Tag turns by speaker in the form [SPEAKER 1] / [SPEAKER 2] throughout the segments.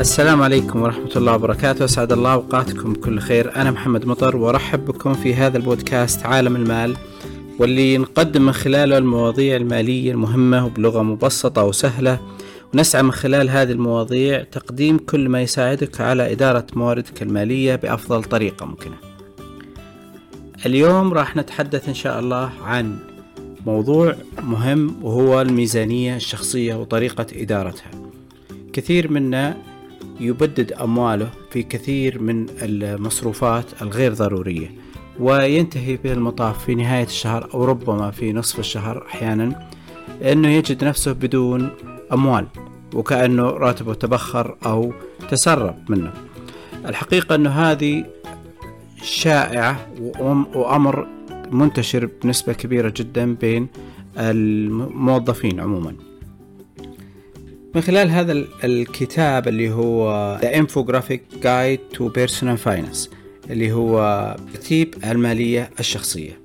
[SPEAKER 1] السلام عليكم ورحمة الله وبركاته. أسعد الله أوقاتكم بكل خير. أنا محمد مطر وأرحب بكم في هذا البودكاست عالم المال واللي نقدم من خلاله المواضيع المالية المهمة وبلغة مبسطة وسهلة. ونسعى من خلال هذه المواضيع تقديم كل ما يساعدك على إدارة مواردك المالية بأفضل طريقة ممكنة. اليوم راح نتحدث إن شاء الله عن موضوع مهم وهو الميزانية الشخصية وطريقة إدارتها. كثير منا يبدد أمواله في كثير من المصروفات الغير ضرورية وينتهي به المطاف في نهاية الشهر أو ربما في نصف الشهر أحيانا أنه يجد نفسه بدون أموال وكأنه راتبه تبخر أو تسرب منه. الحقيقة أنه هذه شائعة وأمر منتشر بنسبة كبيرة جدا بين الموظفين عموما. من خلال هذا الكتاب اللي هو The Infographic Guide to Personal Finance اللي هو ترتيب المالية الشخصية.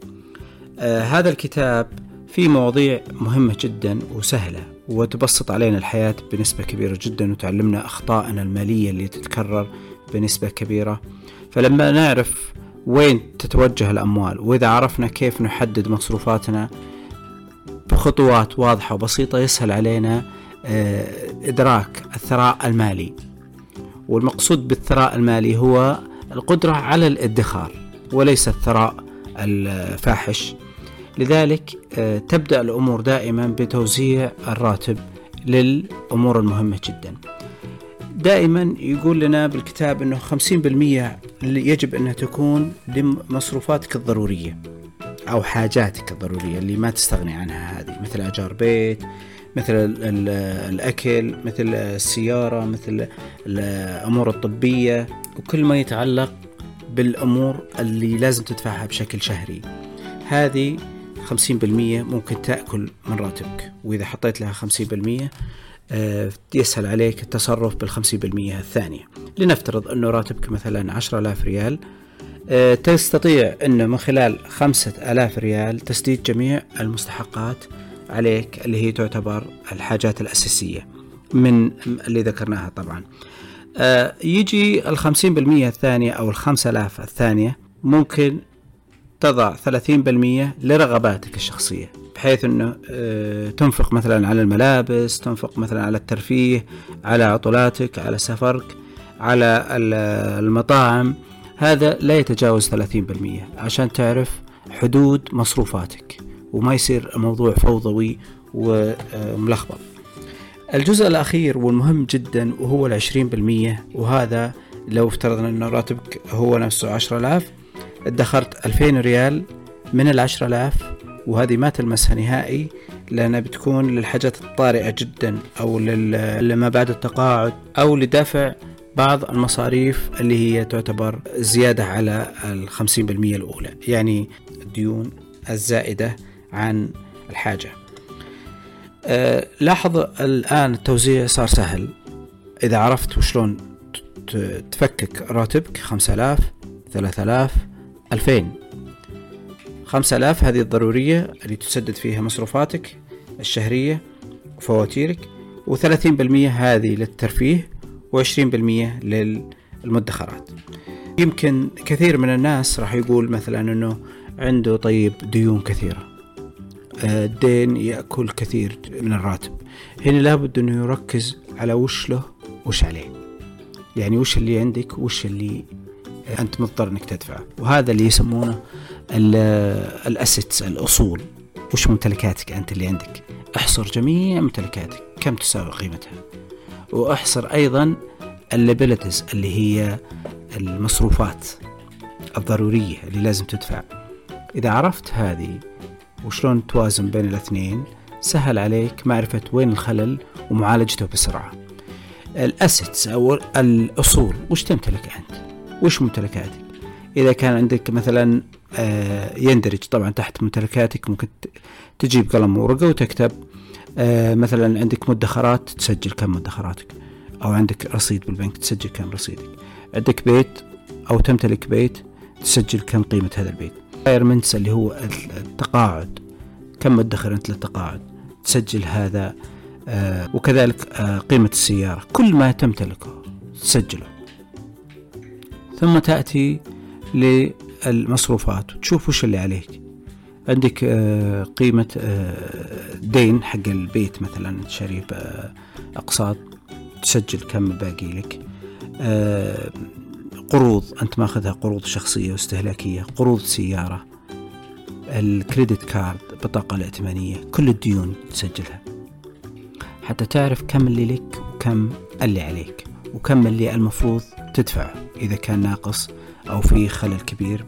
[SPEAKER 1] آه هذا الكتاب فيه مواضيع مهمة جدا وسهلة وتبسط علينا الحياة بنسبة كبيرة جدا وتعلمنا أخطائنا المالية اللي تتكرر بنسبة كبيرة. فلما نعرف وين تتوجه الأموال وإذا عرفنا كيف نحدد مصروفاتنا بخطوات واضحة وبسيطة يسهل علينا إدراك الثراء المالي. والمقصود بالثراء المالي هو القدرة على الادخار وليس الثراء الفاحش. لذلك آه، تبدأ الأمور دائما بتوزيع الراتب للأمور المهمة جدا. دائما يقول لنا بالكتاب أنه 50% يجب أنها تكون لمصروفاتك الضرورية أو حاجاتك الضرورية اللي ما تستغني عنها هذه مثل أجار بيت مثل الأكل مثل السيارة مثل الأمور الطبية وكل ما يتعلق بالأمور اللي لازم تدفعها بشكل شهري. هذه 50% ممكن تأكل من راتبك وإذا حطيت لها 50% آه، يسهل عليك التصرف بالخمسين بالمية الثانية. لنفترض أنه راتبك مثلا عشرة آلاف ريال آه، تستطيع أنه من خلال خمسة آلاف ريال تسديد جميع المستحقات عليك اللي هي تعتبر الحاجات الأساسية من اللي ذكرناها طبعا. آه، يجي الخمسين بالمية الثانية أو الخمسة آلاف الثانية ممكن تضع ثلاثين بالمية لرغباتك الشخصية بحيث أنه آه، تنفق مثلا على الملابس تنفق مثلا على الترفيه على عطلاتك على سفرك على المطاعم. هذا لا يتجاوز 30% عشان تعرف حدود مصروفاتك. وما يصير الموضوع فوضوي وملخبط. الجزء الأخير والمهم جدا وهو العشرين بالمية وهذا لو افترضنا أن راتبك هو نفسه عشرة آلاف ادخرت ألفين ريال من العشرة آلاف وهذه ما تلمسها نهائي لأنها بتكون للحاجات الطارئة جدا أو لما بعد التقاعد أو لدفع بعض المصاريف اللي هي تعتبر زيادة على الخمسين بالمية الأولى. يعني الديون الزائدة عن الحاجة. أه لاحظ الآن التوزيع صار سهل. إذا عرفت وشلون تفكك راتبك خمسة آلاف ثلاثة آلاف ألفين. خمسة آلاف هذه الضرورية اللي تسدد فيها مصروفاتك الشهرية وفواتيرك وثلاثين بالمية هذه للترفيه وعشرين بالمية للمدخرات. يمكن كثير من الناس راح يقول مثلا أنه عنده طيب ديون كثيرة. الدين يأكل كثير من الراتب. هنا لابد أنه يركز على وش له وش عليه. يعني وش اللي عندك وش اللي أنت مضطر أنك تدفعه. وهذا اللي يسمونه الأسيتس الأصول. وش ممتلكاتك أنت اللي عندك؟ أحصر جميع ممتلكاتك. كم تساوي قيمتها؟ وأحصر أيضا الليبيلتيز اللي هي المصروفات الضرورية اللي لازم تدفع. إذا عرفت هذه وشلون توازن بين الاثنين؟ سهل عليك معرفة وين الخلل ومعالجته بسرعة. ال assets أو الأصول وش تمتلك أنت؟ وش ممتلكاتك؟ إذا كان عندك مثلا آه، يندرج طبعا تحت ممتلكاتك ممكن تجيب قلم وورقة وتكتب آه، مثلا عندك مدخرات تسجل كم مدخراتك أو عندك رصيد بالبنك تسجل كم رصيدك. عندك بيت أو تمتلك بيت تسجل كم قيمة هذا البيت. retirements اللي هو التقاعد. كم مدخر أنت للتقاعد؟ تسجل هذا آه وكذلك آه قيمة السيارة. كل ما تمتلكه تسجله. ثم تأتي للمصروفات. وتشوف وش اللي عليك. عندك آه، قيمة دين حق البيت مثلا شريف أقساط. تسجل كم باقي لك. قروض أنت ماخذها قروض شخصية واستهلاكية قروض سيارة الكريدت كارد البطاقة الائتمانية كل الديون تسجلها. حتى تعرف كم اللي لك وكم اللي عليك وكم اللي المفروض تدفعه إذا كان ناقص أو في خلل كبير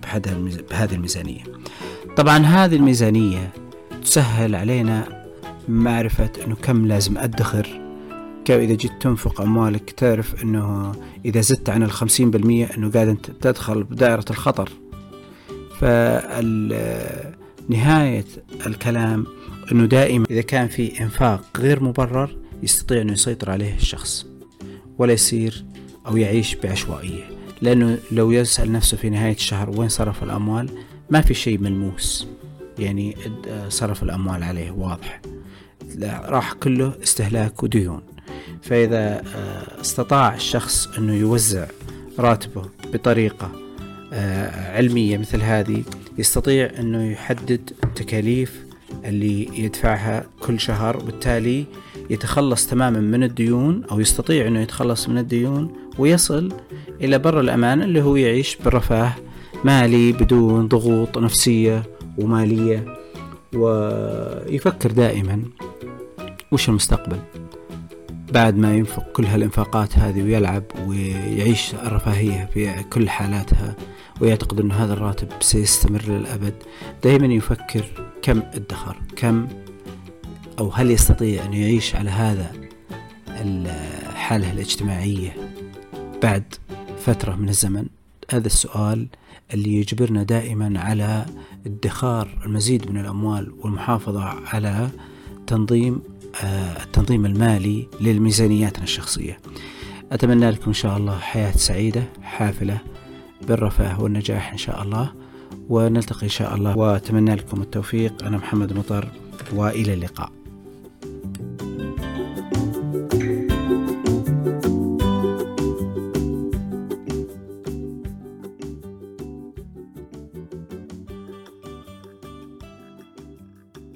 [SPEAKER 1] بهذه الميزانية. طبعا هذه الميزانية تسهل علينا معرفة أنه كم لازم أدخر كيف إذا جيت تنفق أموالك تعرف أنه إذا زدت عن الخمسين بالمية أنه قاعد أنت تدخل بدائرة الخطر. فنهاية الكلام أنه دائما إذا كان في إنفاق غير مبرر يستطيع أنه يسيطر عليه الشخص ولا يصير أو يعيش بعشوائية. لأنه لو يسأل نفسه في نهاية الشهر وين صرف الأموال ما في شيء ملموس. يعني صرف الأموال عليه واضح. راح كله استهلاك وديون. فإذا آه، استطاع الشخص أنه يوزع راتبه بطريقة آه، علمية مثل هذه يستطيع أنه يحدد التكاليف اللي يدفعها كل شهر وبالتالي يتخلص تماما من الديون أو يستطيع أنه يتخلص من الديون ويصل إلى بر الأمان اللي هو يعيش برفاه مالي بدون ضغوط نفسية ومالية. ويفكر دائما وش المستقبل. بعد ما ينفق كل هالإنفاقات هذه ويلعب ويعيش الرفاهية في كل حالاتها ويعتقد أن هذا الراتب سيستمر للأبد دائما يفكر كم ادخر كم أو هل يستطيع أن يعيش على هذا الحالة الاجتماعية بعد فترة من الزمن؟ هذا السؤال اللي يجبرنا دائما على ادخار المزيد من الأموال والمحافظة على تنظيم التنظيم المالي للميزانياتنا الشخصية. أتمنى لكم إن شاء الله حياة سعيدة حافلة بالرفاه والنجاح إن شاء الله ونلتقي إن شاء الله. وأتمنى لكم التوفيق. أنا محمد مطر وإلى اللقاء.